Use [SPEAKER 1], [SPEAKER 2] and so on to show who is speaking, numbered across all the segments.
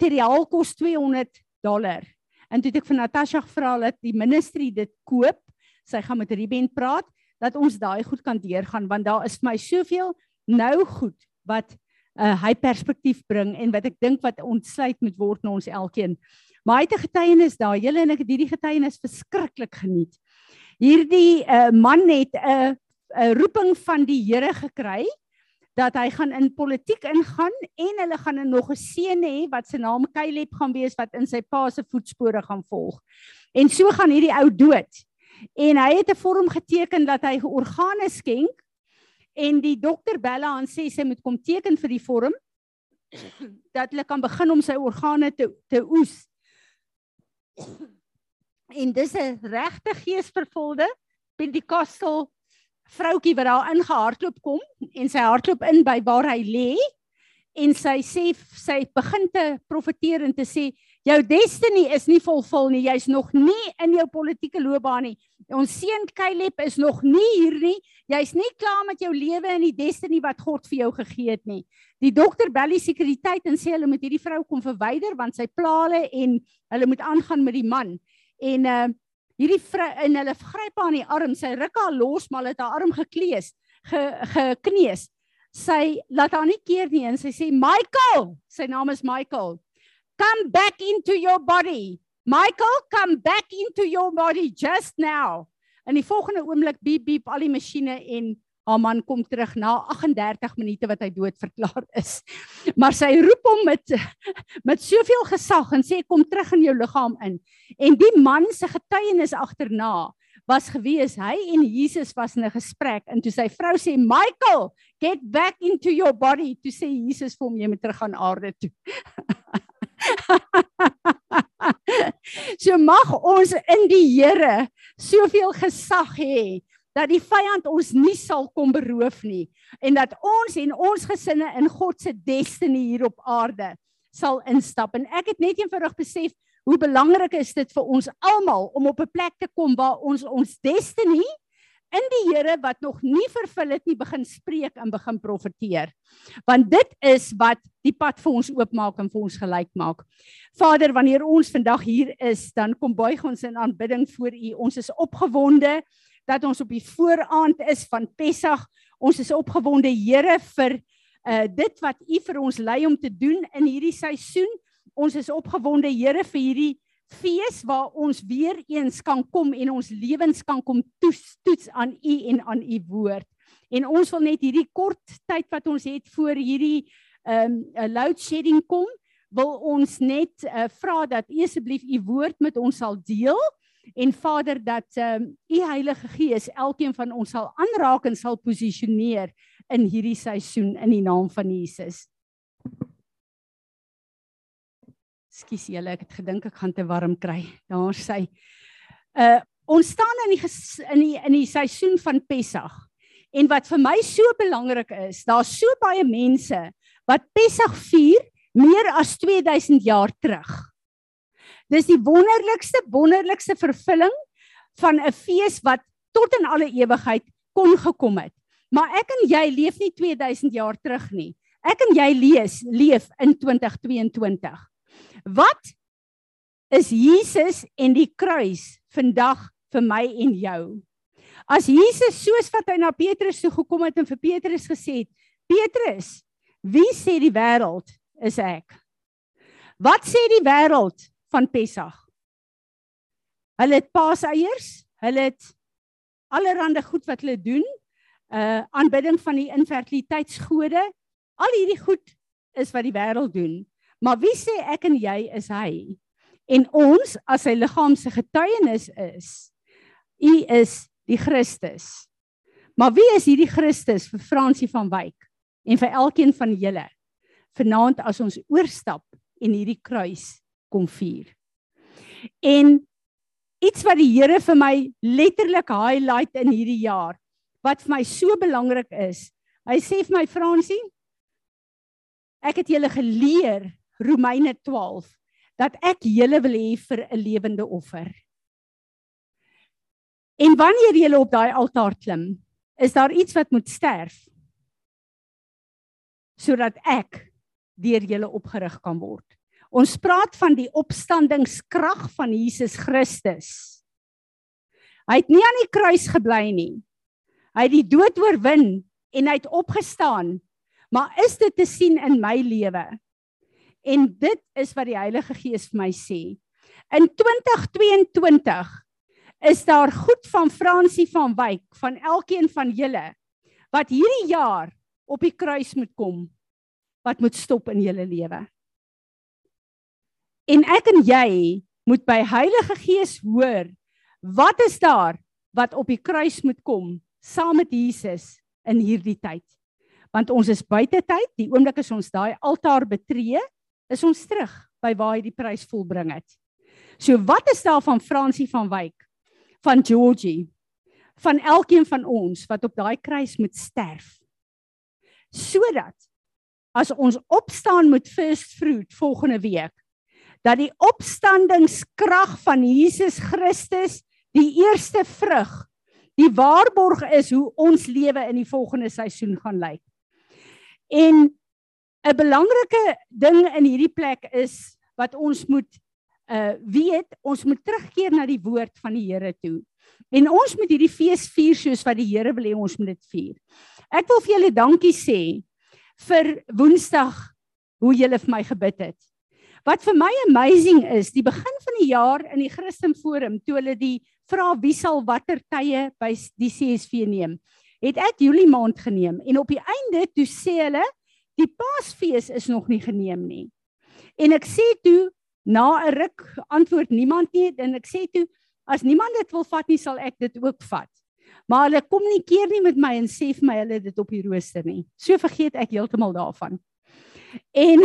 [SPEAKER 1] materiaal kos 200 dollar. En toe het ek vir Natasha gevra dat die ministerie dit koop. Sy gaan met Ruben praat dat ons daai goed kan deurgaan want daar is vir my soveel nou goed wat uh, hy perspektief bring en wat ek dink wat ontsluit moet word na ons elkeen. Maar hy het 'n getuienis daar. Julle en ek het hierdie getuienis verskriklik geniet. Hierdie uh, man het 'n uh, 'n roeping van die Here gekry dat hy gaan in politiek ingaan en hulle gaan nog 'n seun hê wat se naam Caleb gaan wees wat in sy pa se voetspore gaan volg. En so gaan hierdie ou dood. En hy het 'n vorm geteken dat hy organe skenk en die dokter bel aan sê sy moet kom teken vir die vorm dat hulle kan begin om sy organe te te oes. En dis 'n regte geesvervulde Pentecostal vroutjie wat daar ingehardloop kom en sy hardloop in by waar hy lê en sy sê sy begin te profeteer en te sê jou destiny is nie volvul nie. Jy's nog nie in jou politieke loopbaan nie. Ons seun Caleb is nog nie hier nie. Jy's nie klaar met jou lewe en die destiny wat God vir jou gegee het nie. Die dokter bel die sekuriteit en sê hulle moet hierdie vrou kom verwyder want sy pla hulle en hulle moet aangaan met die man. En uh hierdie vrou in hulle gryp aan die arm, sy ruk haar los, maar het haar arm geklees, ge, gekneus. Sy laat haar nie keer nie en sy sê Michael, sy naam is Michael. Come back into your body. Michael, come back into your body just now. In die volgende oomblik beep beep al die masjiene en haar man kom terug na 38 minute wat hy dood verklaar is. Maar sy roep hom met met soveel gesag en sê kom terug in jou liggaam in. En die man se getuienis agterna was gewees hy en Jesus was in 'n gesprek en toe sy vrou sê Michael, get back into your body, toe sê Jesus vir hom jy moet terug gaan aarde toe. so mag ons in die Here soveel gesag hê dat die vyand ons nie sal kom beroof nie en dat ons en ons gesinne in God se destiny hier op aarde sal instap en ek het net eenvoudig besef hoe belangrik is dit vir ons almal om op 'n plek te kom waar ons ons destiny in die Here wat nog nie vervul het nie begin spreek en begin profeteer. Want dit is wat die pad vir ons oopmaak en vir ons gelyk maak. Vader, wanneer ons vandag hier is, dan kom buig ons in aanbidding voor U. Ons is opgewonde dat ons op die vooraand is van Pessach. Ons is opgewonde Here vir uh dit wat U vir ons lei om te doen in hierdie seisoen. Ons is opgewonde Here vir hierdie fees waar ons weer eens kan kom en ons lewens kan kom toets, toets aan U en aan U woord. En ons wil net hierdie kort tyd wat ons het voor hierdie um load shedding kom, wil ons net uh, vra dat U asseblief U woord met ons sal deel en Vader dat ehm um, u Heilige Gees elkeen van ons sal aanraak en sal posisioneer in hierdie seisoen in die naam van Jesus. Skus julle, ek het gedink ek gaan te warm kry. Daar sê uh ons staan in die in die in die seisoen van Pessach. En wat vir my so belangrik is, daar's so baie mense wat Pessach vier meer as 2000 jaar terug. Dis die wonderlikste wonderlikste vervulling van 'n fees wat tot in alle ewigheid kon gekom het. Maar ek en jy leef nie 2000 jaar terug nie. Ek en jy lees leef in 2022. Wat is Jesus en die kruis vandag vir my en jou? As Jesus soos wat hy na Petrus toe gekom het en vir Petrus gesê het: "Petrus, wie sê die wêreld is ek?" Wat sê die wêreld van Pessach. Hulle het paaseiers, hulle het allerlei goed wat hulle doen, uh aanbidding van die infertiliteitsgode. Al hierdie goed is wat die wêreld doen. Maar wie sê ek en jy is hy? En ons as sy liggaam se getuienis is, u is die Christus. Maar wie is hierdie Christus vir Fransie van Wyk en vir elkeen van julle? Vanaand as ons oorstap en hierdie kruis kom vier. En iets wat die Here vir my letterlik highlight in hierdie jaar wat vir my so belangrik is. Hy sê vir my Fransie, ek het julle geleer Romeine 12 dat ek julle wil hê vir 'n lewende offer. En wanneer jy op daai altaar klim, is daar iets wat moet sterf sodat ek deur julle opgerig kan word Ons praat van die opstandingskrag van Jesus Christus. Hy het nie aan die kruis gebly nie. Hy het die dood oorwin en hy het opgestaan. Maar is dit te sien in my lewe? En dit is wat die Heilige Gees vir my sê. In 2022 is daar goed van Fransie van Wyk van elkeen van julle wat hierdie jaar op die kruis moet kom wat moet stop in julle lewe. En ek en jy moet by Heilige Gees hoor wat is daar wat op die kruis moet kom saam met Jesus in hierdie tyd. Want ons is buite tyd, die oomblik as ons daai altaar betree, is ons terug by waar hy die prys volbring het. So wat is daar van Fransie van Wyk, van Georgie, van elkeen van ons wat op daai kruis moet sterf? Sodat as ons opstaan met first fruit volgende week, dat die opstandingskrag van Jesus Christus die eerste vrug die waarborg is hoe ons lewe in die volgende seisoen gaan lyk. En 'n belangrike ding in hierdie plek is wat ons moet uh weet, ons moet terugkeer na die woord van die Here toe. En ons moet hierdie fees vier soos wat die Here wil hê ons moet dit vier. Ek wil vir julle dankie sê vir Woensdag hoe julle vir my gebid het. Wat vir my amazing is, die begin van die jaar in die Christen Forum toe hulle die vra wie sal watter tye by die CSV neem, het ek Julie maand geneem en op die einde toe sê hulle die Paasfees is nog nie geneem nie. En ek sê toe na 'n ruk antwoord niemand nie en ek sê toe as niemand dit wil vat nie sal ek dit ook vat. Maar hulle kommunikeer nie met my en sê vir my hulle dit op die rooster nie. So vergeet ek heeltemal daarvan. En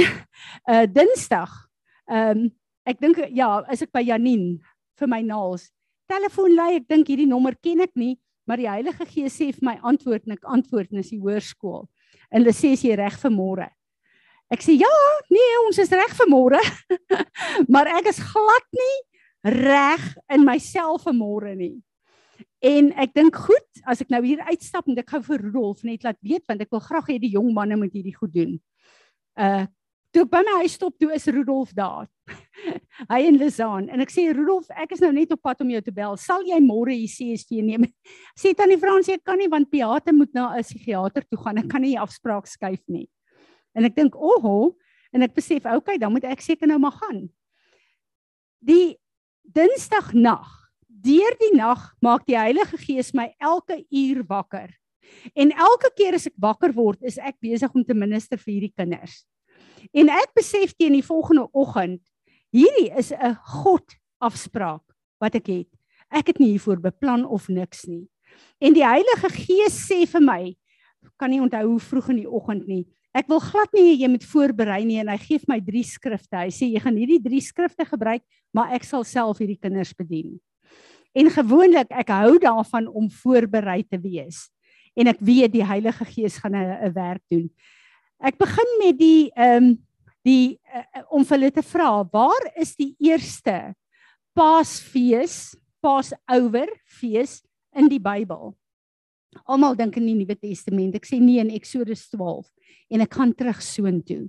[SPEAKER 1] uh Dinsdag, ehm um, ek dink ja, is ek by Janine vir my naels. Telefoon lui, ek dink hierdie nommer ken ek nie, maar die Heilige Gees sê vir my antwoord en ek antwoord en is die hoërskool. En hulle sê jy reg vir môre. Ek sê ja, nee, ons is reg vir môre. maar ek is glad nie reg in myself vir môre nie. En ek dink goed, as ek nou hier uitstap en ek gou vir Rudolf net laat weet want ek wil graag hê die jong manne moet hierdie goed doen. Uh toe by my huis stop toe is Rudolf daar. hy en Lizaan en ek sê Rudolf, ek is nou net op pad om jou te bel. Sal jy môre hier CSV neem? sê tannie Fransie, ek kan nie want Piate moet na 'n psigiater toe gaan. Ek kan nie afspraak skuif nie. En ek dink, "Oho," en ek besef, "Oké, dan moet ek seker nou maar gaan." Die Dinsdag nag, deur die nag maak die Heilige Gees my elke uur wakker. En elke keer as ek wakker word, is ek besig om te minister vir hierdie kinders. En ek besef teen die volgende oggend, hierdie is 'n God afspraak wat ek het. Ek het nie hiervoor beplan of niks nie. En die Heilige Gees sê vir my, kan nie onthou hoe vroeg in die oggend nie. Ek wil glad nie jy moet voorberei nie en hy gee my drie skrifte. Hy sê jy gaan hierdie drie skrifte gebruik, maar ek sal self hierdie kinders bedien. En gewoonlik ek hou daarvan om voorberei te wees en ek weet die Heilige Gees gaan 'n werk doen. Ek begin met die ehm um, die uh, om vir hulle te vra, waar is die eerste Paasfees, Passover fees in die Bybel? Almal dink in die Nuwe Testament. Ek sê nee in Eksodus 12 en ek gaan terug soontoe.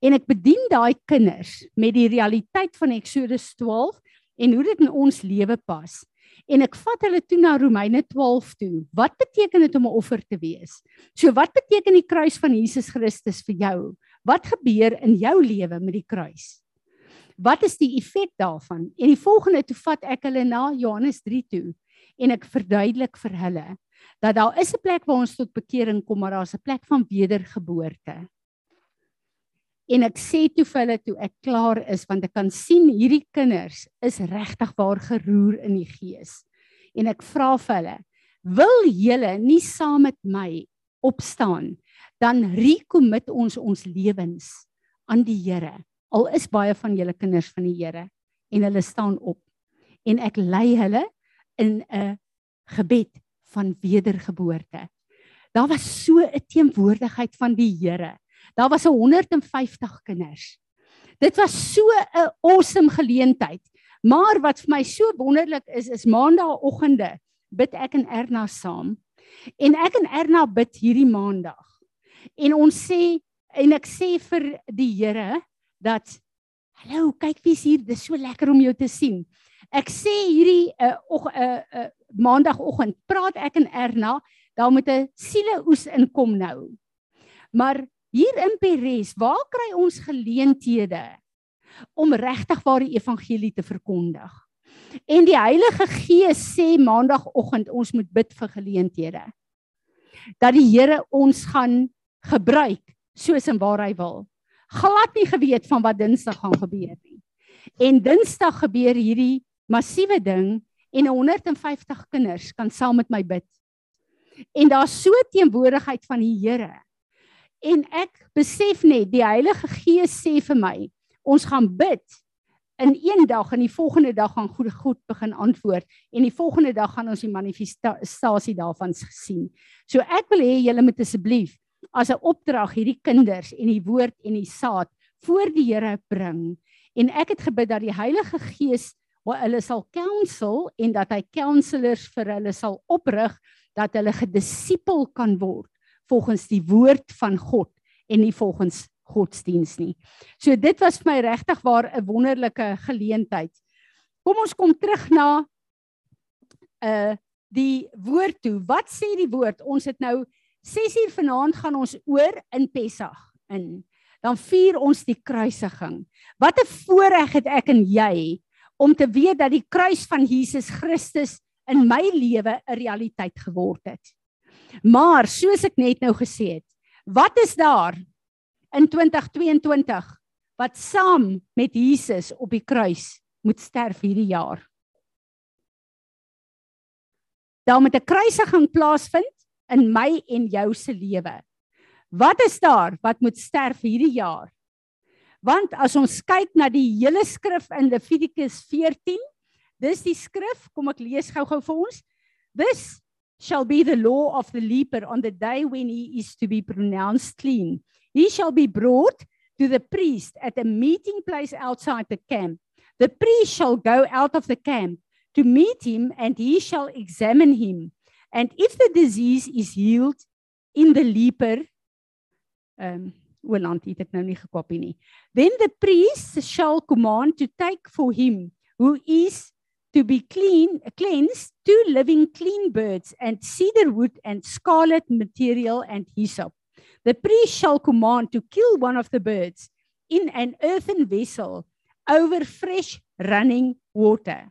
[SPEAKER 1] En ek bedien daai kinders met die realiteit van Eksodus 12 en hoe dit in ons lewe pas en ek vat hulle toe na Romeine 12 toe. Wat beteken dit om 'n offer te wees? So wat beteken die kruis van Jesus Christus vir jou? Wat gebeur in jou lewe met die kruis? Wat is die effek daarvan? En die volgende toe vat ek hulle na Johannes 3 toe en ek verduidelik vir hulle dat daar is 'n plek waar ons tot bekering kom, maar daar's 'n plek van wedergeboorte. En ek sê toe vir hulle toe ek klaar is want ek kan sien hierdie kinders is regtig waar geroer in die gees. En ek vra vir hulle, wil julle nie saam met my opstaan dan recommit ons ons lewens aan die Here. Al is baie van julle kinders van die Here en hulle staan op. En ek lei hulle in 'n gebed van wedergeboorte. Daar was so 'n teenwoordigheid van die Here Daar was 150 kinders. Dit was so 'n awesome geleentheid. Maar wat vir my so wonderlik is, is maandagooggende bid ek en Erna saam. En ek en Erna bid hierdie maandag. En ons sê en ek sê vir die Here dat Hallo, kyk wie's hier. Dis so lekker om jou te sien. Ek sê hierdie 'n uh, 'n uh, uh, maandagooggend praat ek en Erna, daar moet 'n siele oes inkom nou. Maar hier in Peres, waar kry ons geleenthede om regtig waar die evangelie te verkondig? En die Heilige Gees sê maandagooggend ons moet bid vir geleenthede. Dat die Here ons gaan gebruik soos en waar hy wil. Glad nie geweet van wat Dinsdag gaan gebeur nie. En Dinsdag gebeur hierdie massiewe ding en 150 kinders kan saam met my bid. En daar's so teenwoordigheid van die Here. En ek besef net die Heilige Gees sê vir my, ons gaan bid in een dag en die volgende dag gaan goed goed begin antwoord en die volgende dag gaan ons die manifestasie daarvan sien. So ek wil hê julle moet asseblief as 'n opdrag hierdie kinders en die woord en die saad voor die Here bring. En ek het gebid dat die Heilige Gees hulle sal counsel en dat hy counselors vir hulle sal oprig dat hulle gedisipel kan word volgens die woord van God en nie volgens godsdiens nie. So dit was vir my regtig waar 'n wonderlike geleentheid. Kom ons kom terug na uh die woord toe. Wat sê die woord? Ons het nou 6 uur vanaand gaan ons oor in Pessach in. Dan vier ons die kruisiging. Wat 'n voorreg het ek en jy om te weet dat die kruis van Jesus Christus in my lewe 'n realiteit geword het. Maar soos ek net nou gesê het, wat is daar in 2022 wat saam met Jesus op die kruis moet sterf hierdie jaar? Daar moet 'n kruisiging plaasvind in my en jou se lewe. Wat is daar wat moet sterf hierdie jaar? Want as ons kyk na die hele skrif in Levitikus 14, dis die skrif, kom ek lees gou-gou vir ons. This shall be the law of the leper on the day when he is to be pronounced clean. He shall be brought to the priest at a meeting place outside the camp. The priest shall go out of the camp to meet him and he shall examine him. And if the disease is healed in the leper, um, Oland het dit nou nie gekopie nie. Then the priest shall command to take for him who is to be clean cleansed two living clean birds and cedar wood and scarlet material and hyssop. The priest shall command to kill one of the birds in an earthen vessel over fresh running water.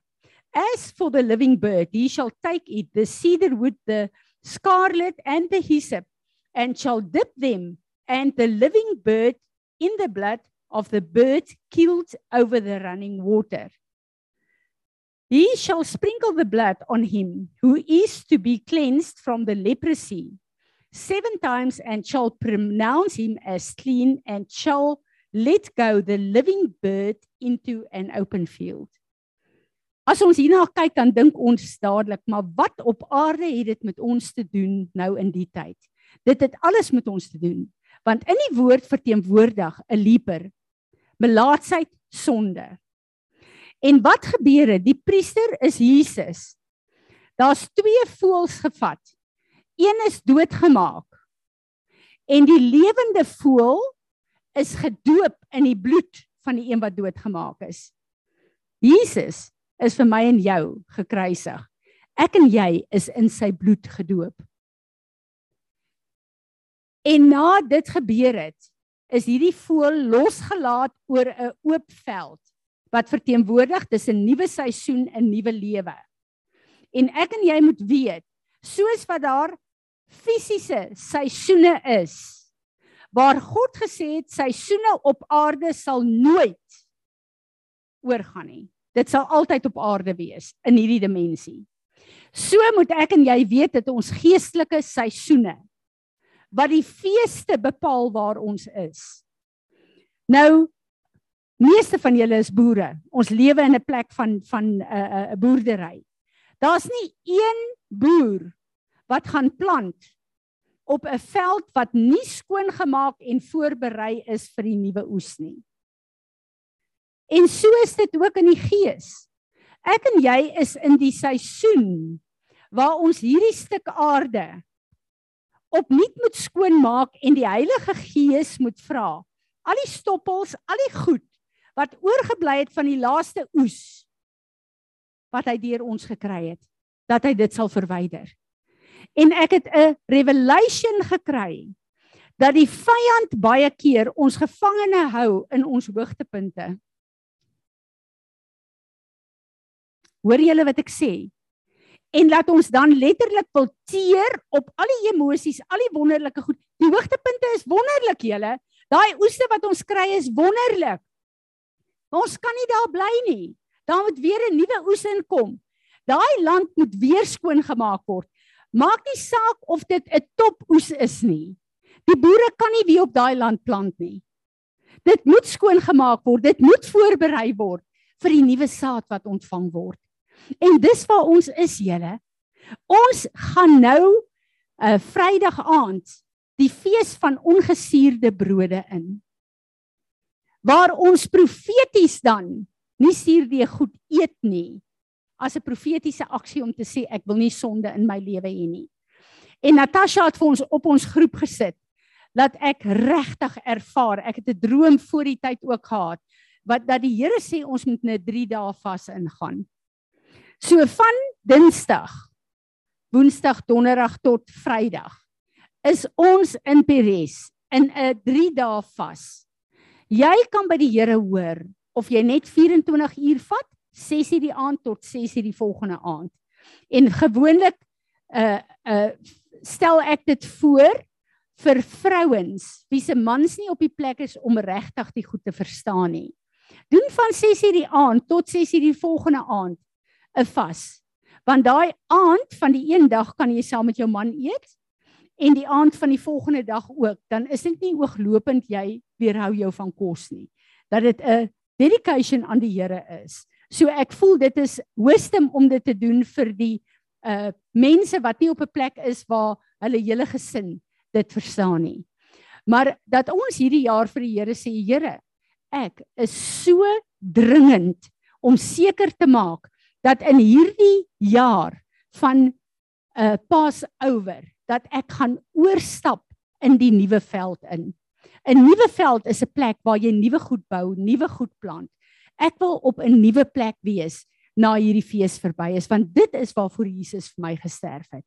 [SPEAKER 1] As for the living bird, he shall take it, the cedar wood, the scarlet, and the hyssop, and shall dip them and the living bird in the blood of the bird killed over the running water. He shall sprinkle the blood on him who is to be cleansed from the leprosy seven times and shall pronounce him as clean and shall let go the living bird into an open field. As ons hierna kyk dan dink ons dadelik, maar wat op aarde het dit met ons te doen nou in die tyd? Dit het alles met ons te doen, want in die woord verteenwoordig 'n leper melaatsheid sonde. En wat gebeur het? Die priester is Jesus. Daar's twee voëls gevat. Een is doodgemaak. En die lewende voël is gedoop in die bloed van die een wat doodgemaak is. Jesus is vir my en jou gekruisig. Ek en jy is in sy bloed gedoop. En na dit gebeur het, is hierdie voël losgelaat oor 'n oop veld wat verteenwoordig dis 'n nuwe seisoen, 'n nuwe lewe. En ek en jy moet weet, soos wat daar fisiese seisoene is, waar God gesê het seisoene op aarde sal nooit oorgaan nie. Dit sal altyd op aarde wees in hierdie dimensie. So moet ek en jy weet dat ons geestelike seisoene wat die feeste bepaal waar ons is. Nou meeste van julle is boere. Ons lewe in 'n plek van van 'n uh, 'n uh, boerdery. Daar's nie een boer wat gaan plant op 'n veld wat nie skoon gemaak en voorberei is vir die nuwe oes nie. En so is dit ook in die gees. Ek en jy is in die seisoen waar ons hierdie stuk aarde opnuut moet skoonmaak en die Heilige Gees moet vra. Al die stoppels, al die goed wat oorgebly het van die laaste oes wat hy deur ons gekry het, dat hy dit sal verwyder. En ek het 'n revelation gekry dat die vyand baie keer ons gevangene hou in ons hoogtepunte. Hoor julle wat ek sê? En laat ons dan letterlik wil teer op al die emosies, al die wonderlike goed. Die hoogtepunte is wonderlik, julle. Daai oeste wat ons kry is wonderlik. Ons kan nie daar bly nie. Daar moet weer 'n nuwe oes inkom. Daai land moet weer skoon gemaak word. Maak nie saak of dit 'n top oes is nie. Die boere kan nie weer op daai land plant nie. Dit moet skoon gemaak word. Dit moet voorberei word vir die nuwe saad wat ontvang word. En dis waar ons is, julle. Ons gaan nou 'n uh, eh, Vrydag aand die fees van ongesuurde brode in. Waar ons profeties dan nie suurde goed eet nie as 'n profetiese aksie om te sê ek wil nie sonde in my lewe hê nie. En Natasha het vir ons op ons groep gesit dat ek regtig ervaar, ek het 'n droom voor die tyd ook gehad wat dat die Here sê ons moet 'n 3 dae vas ingaan. So van Dinsdag, Woensdag, Donderdag tot Vrydag is ons in Peres in 'n 3 dae vas. Jy kan by die Here hoor of jy net 24 uur vat, 6:00 die aand tot 6:00 die volgende aand. En gewoonlik uh uh stel ek dit voor vir vrouens wie se mans nie op die plek is om regtig die goed te verstaan nie. Doen van 6:00 die aand tot 6:00 die volgende aand 'n vas. Want daai aand van die een dag kan jy saam met jou man eet en die aand van die volgende dag ook, dan is dit nie ooglopend jy weerhou jou van kos nie. Dat dit 'n dedication aan die Here is. So ek voel dit is wisdom om dit te doen vir die uh mense wat nie op 'n plek is waar hulle hele gesin dit verstaan nie. Maar dat ons hierdie jaar vir die Here sê, Here, ek is so dringend om seker te maak dat in hierdie jaar van uh, Passover dat ek gaan oorstap in die nuwe veld in. 'n Nuwe veld is 'n plek waar jy nuwe goed bou, nuwe goed plant. Ek wil op 'n nuwe plek wees na hierdie fees verby is want dit is waarvoor Jesus vir my gesterf het.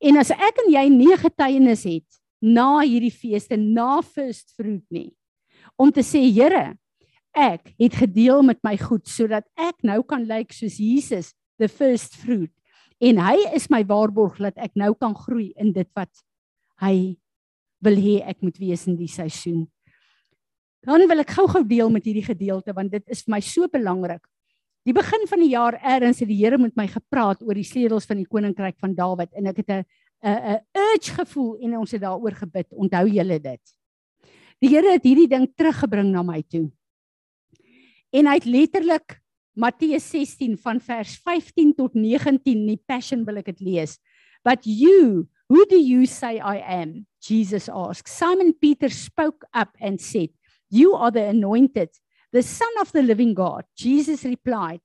[SPEAKER 1] En as ek en jy nie getuienis het na hierdie feeste, na first fruit nie, om te sê Here, ek het gedeel met my goed sodat ek nou kan lyk soos Jesus, the first fruit en hy is my waarborg dat ek nou kan groei in dit wat hy wil hê ek moet wees in die seisoen. Dan wil ek gou-gou deel met hierdie gedeelte want dit is vir my so belangrik. Die begin van die jaar eers het die Here met my gepraat oor die sleutels van die koninkryk van Dawid en ek het 'n 'n 'n urge gevoel en ons het daaroor gebid. Onthou julle dit? Die Here het hierdie ding teruggebring na my toe. En hy het letterlik Matteus 16 van vers 15 tot 19 die passion wil ek dit lees. But you, who do you say I am? Jesus asked. Simon Peter spoke up and said, You are the anointed, the son of the living God. Jesus replied,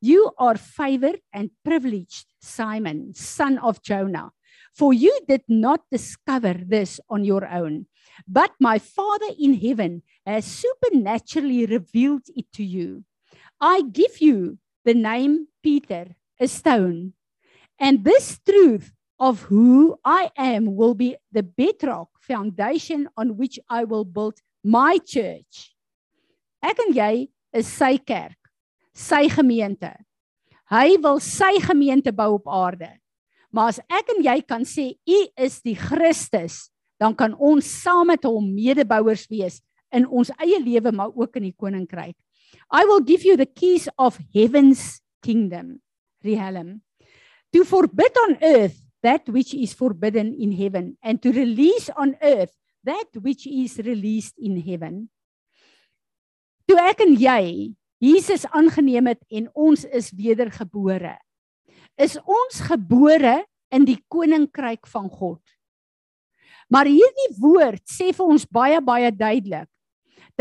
[SPEAKER 1] You are favored and privileged, Simon, son of Jonah. For you did not discover this on your own, but my Father in heaven has supernaturally revealed it to you. I give you the name Peter, a stone. And this truth of who I am will be the bedrock foundation on which I will build my church. Ek en jy is sy kerk, sy gemeente. Hy wil sy gemeente bou op aarde. Maar as ek en jy kan sê u is die Christus, dan kan ons saam met hom medebouers wees in ons eie lewe maar ook in die koninkryk. I will give you the keys of heaven's kingdom, Rihalem, to forbid on earth that which is forbidden in heaven, and to release on earth that which is released in heaven. Toe ek en jy Jesus aangeneem het en ons is wedergebore, is ons gebore in die koninkryk van God. Maar hierdie woord sê vir ons baie baie duidelik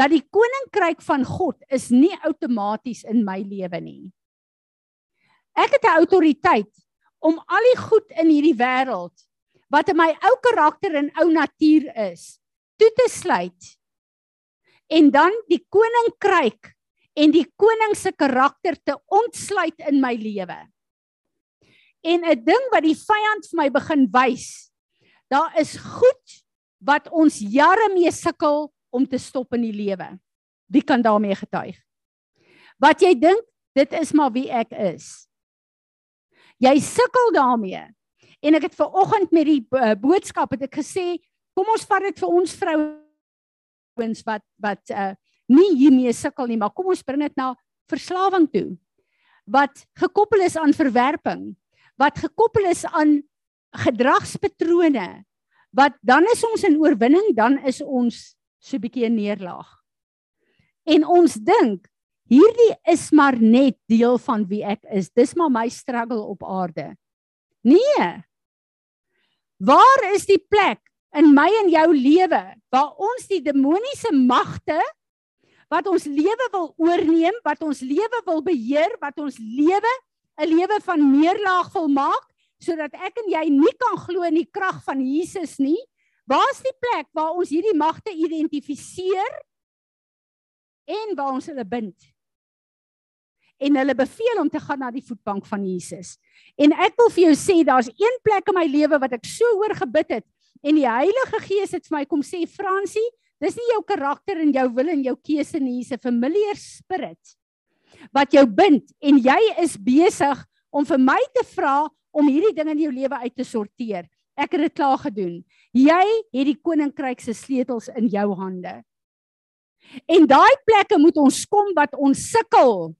[SPEAKER 1] dat die koninkryk van God is nie outomaties in my lewe nie. Ek het 'n autoriteit om al die goed in hierdie wêreld wat in my ou karakter en ou natuur is, toe te sluit en dan die koninkryk en die koning se karakter te ontsluit in my lewe. En 'n ding wat die vyand vir my begin wys, daar is goed wat ons jare mee sukkel om te stop in die lewe. Wie kan daarmee getuig? Wat jy dink, dit is maar wie ek is. Jy sukkel daarmee. En ek het ver oggend met die uh, boodskap het ek gesê, kom ons vat dit vir ons vrouens wat wat uh, nie hiermee sukkel nie, maar kom ons bring dit na verslawing toe. Wat gekoppel is aan verwerping, wat gekoppel is aan gedragspatrone, wat dan is ons in oorwinning, dan is ons so 'n bietjie 'n neerlaag. En ons dink hierdie is maar net deel van wie ek is. Dis maar my struggle op aarde. Nee. Waar is die plek in my en jou lewe waar ons die demoniese magte wat ons lewe wil oorneem, wat ons lewe wil beheer, wat ons lewe 'n lewe van neerlaag wil maak sodat ek en jy nie kan glo in die krag van Jesus nie. Waar's die plek waar ons hierdie magte identifiseer en waar ons hulle bind? En hulle beveel om te gaan na die voetbank van Jesus. En ek wil vir jou sê daar's een plek in my lewe wat ek so oor gebid het en die Heilige Gees het vir my kom sê Fransie, Dis nie jou karakter en jou wil en jou keuse nie, dis 'n familiar spirit wat jou bind en jy is besig om vir my te vra om hierdie ding in jou lewe uit te sorteer. Ek het dit klaar gedoen. Jy het die koninkryk se sleutels in jou hande. En daai plekke moet ons kom wat ons sukkel.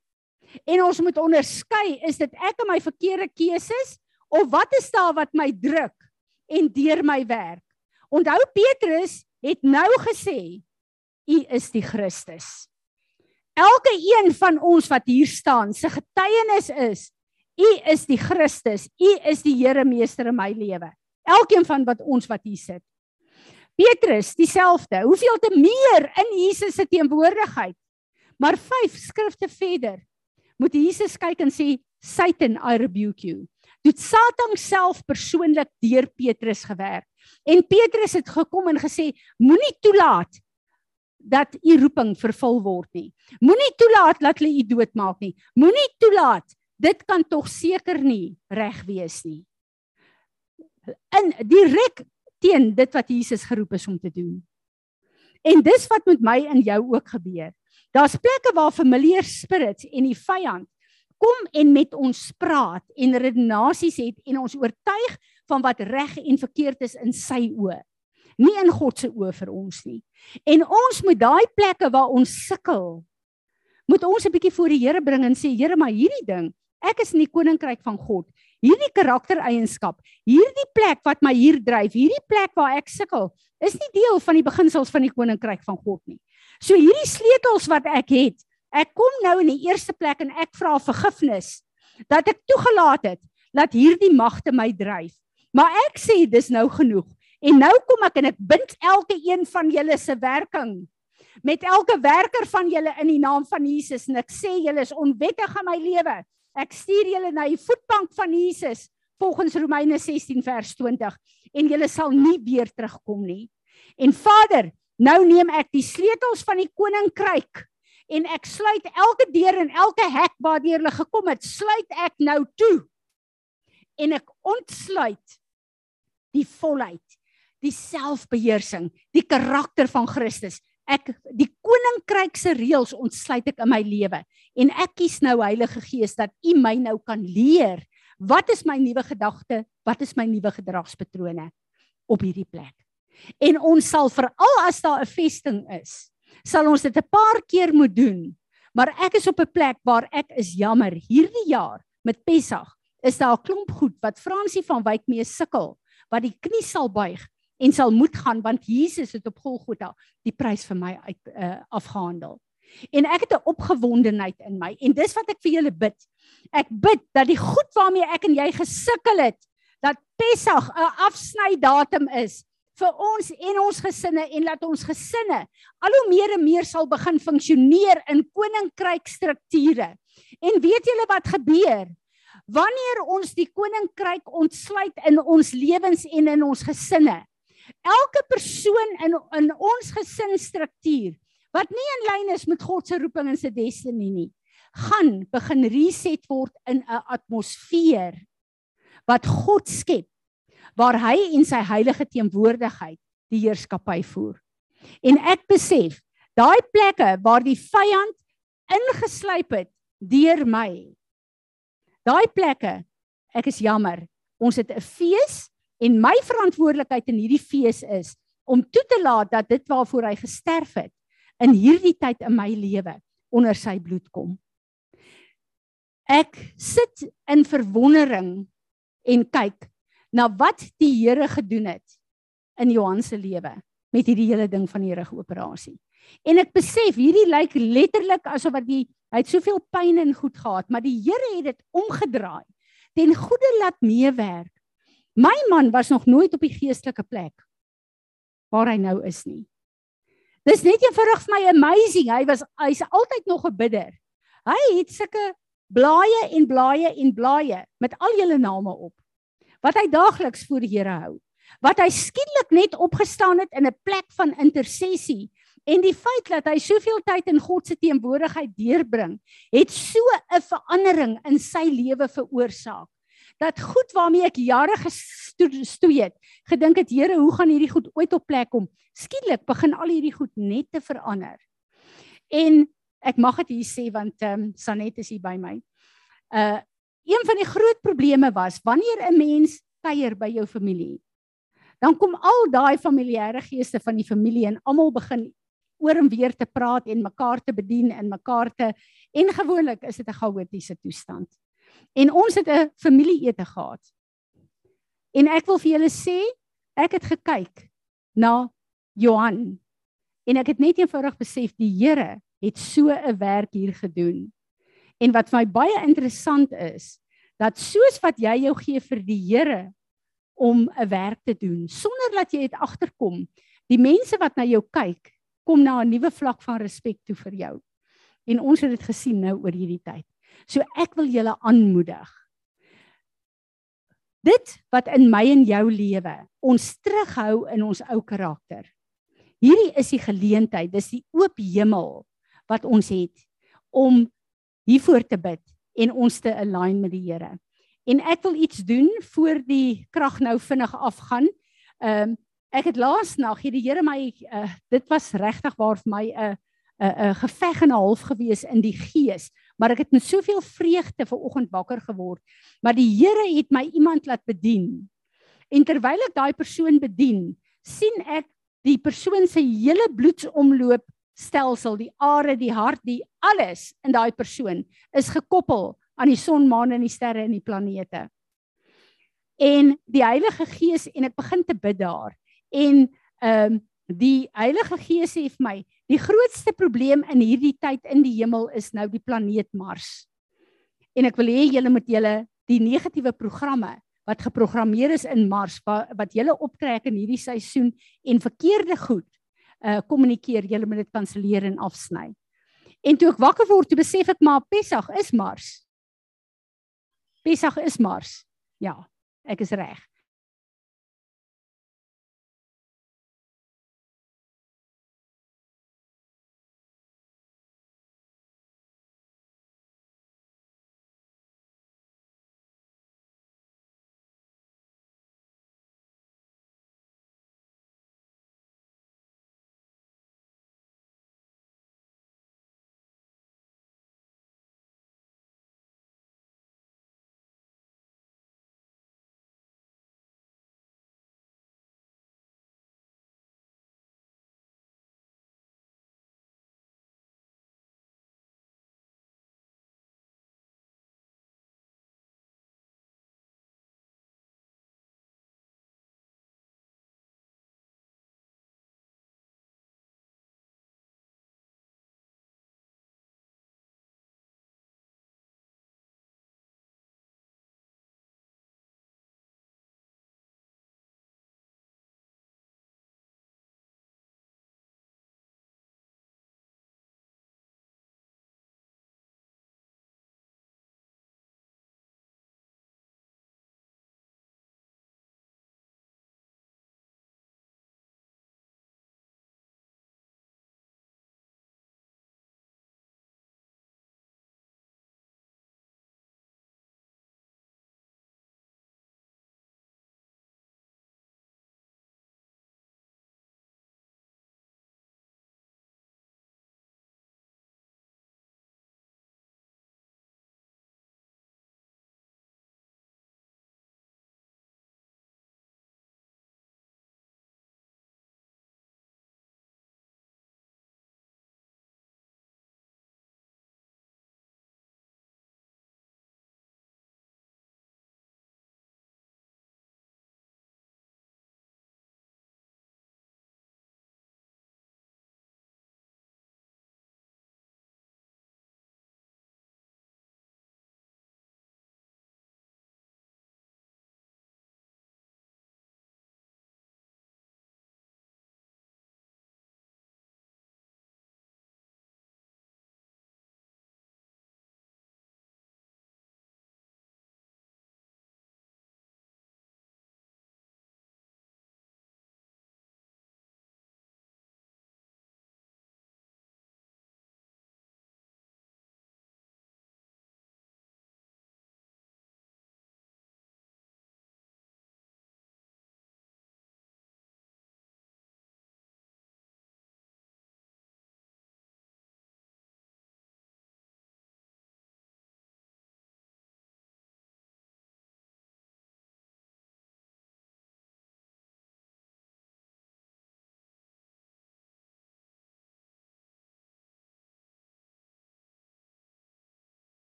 [SPEAKER 1] En ons moet onderskei, is dit ek en my verkeerde keuses of wat is daar wat my druk en deur my werk? Onthou Petrus het nou gesê u is die Christus. Elke een van ons wat hier staan, se getuienis is u is die Christus, u is die Here meester in my lewe. Elkeen van wat ons wat hier sit. Petrus, dieselfde. Hoeveel te meer in Jesus se teenwoordigheid. Maar 5 skrifte verder moet Jesus kyk en sê Satan I rebuke you. Dit Satan self persoonlik deur Petrus gewerk. En Petrus het gekom en gesê: Moenie toelaat dat u roeping vervul word nie. Moenie toelaat dat hulle u doodmaak nie. Moenie toelaat dit kan tog seker nie reg wees nie. In direk teen dit wat Jesus geroep is om te doen. En dis wat met my en jou ook gebeur. Daar's plekke waar familiar spirits en die vyand kom en met ons praat en redenasies het en ons oortuig van wat reg en verkeerd is in sy oë. Nie in God se oë vir ons nie. En ons moet daai plekke waar ons sukkel moet ons 'n bietjie voor die Here bring en sê Here, maar hierdie ding, ek is in die koninkryk van God. Hierdie karaktereienskap, hierdie plek wat my hier dryf, hierdie plek waar ek sukkel, is nie deel van die beginsels van die koninkryk van God nie. So hierdie sleutels wat ek het, ek kom nou in die eerste plek en ek vra vergifnis dat ek toegelaat het dat hierdie magte my dryf. Maar ek sê dis nou genoeg. En nou kom ek en ek bind elke een van julle se werking met elke werker van julle in die naam van Jesus en ek sê julle is onwettig in my lewe. Ek stuur julle na die voetbank van Jesus volgens Romeine 16 vers 20 en julle sal nie weer terugkom nie. En Vader, nou neem ek die sleutels van die koninkryk en ek sluit elke deur en elke hek waardeur hulle gekom het, sluit ek nou toe. En ek ontsluit die volheid, die selfbeheersing, die karakter van Christus. Ek die koninkryk se reëls ontsluit ek in my lewe en ek kies nou Heilige Gees dat U my nou kan leer wat is my nuwe gedagte, wat is my nuwe gedragspatrone op hierdie plek. En ons sal veral as daar 'n vesting is, sal ons dit 'n paar keer moet doen. Maar ek is op 'n plek waar ek is jammer hierdie jaar met Pessag is daar 'n klomp goed wat Fransie van Wyk mee sukkel wat die knie sal buig en sal moet gaan want Jesus het op Golgotha die prys vir my uit uh, afgehandel. En ek het 'n opgewondenheid in my en dis wat ek vir julle bid. Ek bid dat die goed waarmee ek en jy gesukkel het, dat Pessag 'n afsny datum is vir ons en ons gesinne en laat ons gesinne al hoe meer en meer sal begin funksioneer in koninkryk strukture. En weet julle wat gebeur? wanneer ons die koninkryk ontsluit in ons lewens en in ons gesinne. Elke persoon in in ons gesinsstruktuur wat nie in lyn is met God se roeping en sy destiny nie, gaan begin reset word in 'n atmosfeer wat God skep waar hy en sy heilige teenwoordigheid die heerskappy voer. En ek besef, daai plekke waar die vyand ingeslyp het deur my. Daai plekke, ek is jammer, ons het 'n fees en my verantwoordelikheid in hierdie fees is om toe te laat dat dit waarvoor hy gesterf het in hierdie tyd in my lewe onder sy bloed kom. Ek sit in verwondering en kyk na wat die Here gedoen het in Johan se lewe met hierdie hele ding van die rugoperasie. En ek besef hierdie lyk letterlik asof wat die hy het soveel pyn en goed gehad, maar die Here het dit omgedraai ten goeie laat meewerk. My man was nog nooit op die geestelike plek waar hy nou is nie. Dis net eenvoudig vir my amazing. Hy was hy's altyd nog 'n bidder. Hy het sulke blaaie en blaaie en blaaie met al julle name op wat hy daagliks voor die Here hou. Wat hy skielik net opgestaan het in 'n plek van intersessie en die feit dat hy soveel tyd in God se teenwoordigheid deurbring, het so 'n verandering in sy lewe veroorsaak. Dat goed waarmee ek jare gestoei het, gedink het Here, hoe gaan hierdie goed ooit op plek kom? Skielik begin al hierdie goed net te verander. En ek mag dit hier sê want ehm um, Sanet is hier by my. Uh een van die groot probleme was wanneer 'n mens kuier by jou familie. Dan kom al daai familiêre geeste van die familie en almal begin oor en weer te praat en mekaar te bedien en mekaar te en gewoonlik is dit 'n chaotiese toestand. En ons het 'n familieete gehad. En ek wil vir julle sê, ek het gekyk na Johan en ek het net eenvoudig besef die Here het so 'n werk hier gedoen. En wat vir my baie interessant is, dat soos wat jy jou gee vir die Here om 'n werk te doen, sonder dat jy dit agterkom, die mense wat na jou kyk, kom na 'n nuwe vlak van respek toe vir jou. En ons het dit gesien nou oor hierdie tyd. So ek wil julle aanmoedig. Dit wat in my en jou lewe ons terughou in ons ou karakter. Hierdie is die geleentheid, dis die oop hemel wat ons het om hiervoor te bid en ons te align met die Here. En ek wil iets doen voor die krag nou vinnig afgaan. Ehm um, ek het laas nag hier die Here my uh, dit was regtig waar vir my 'n uh, 'n uh, uh, geveg en 'n half gewees in die gees, maar ek het met soveel vreugde ver oggend wakker geword. Maar die Here het my iemand laat bedien. En terwyl ek daai persoon bedien, sien ek die persoon se hele bloedsomloop stelsel, die are, die hart, die alles in daai persoon is gekoppel aan die son, maan en die sterre en die planete. En die Heilige Gees en ek begin te bid daar. En ehm um, die Heilige Gees sê vir my, die grootste probleem in hierdie tyd in die hemel is nou die planeet Mars. En ek wil hê julle moet julle die negatiewe programme wat geprogrammeer is in Mars wat, wat julle optrek in hierdie seisoen en verkeerde goed uh kommunikeer, jy moet dit kanselleer en afsny. En toe ek wakker word, toe besef ek maar Pessach is Mars. Pessach is Mars. Ja, ek is reg.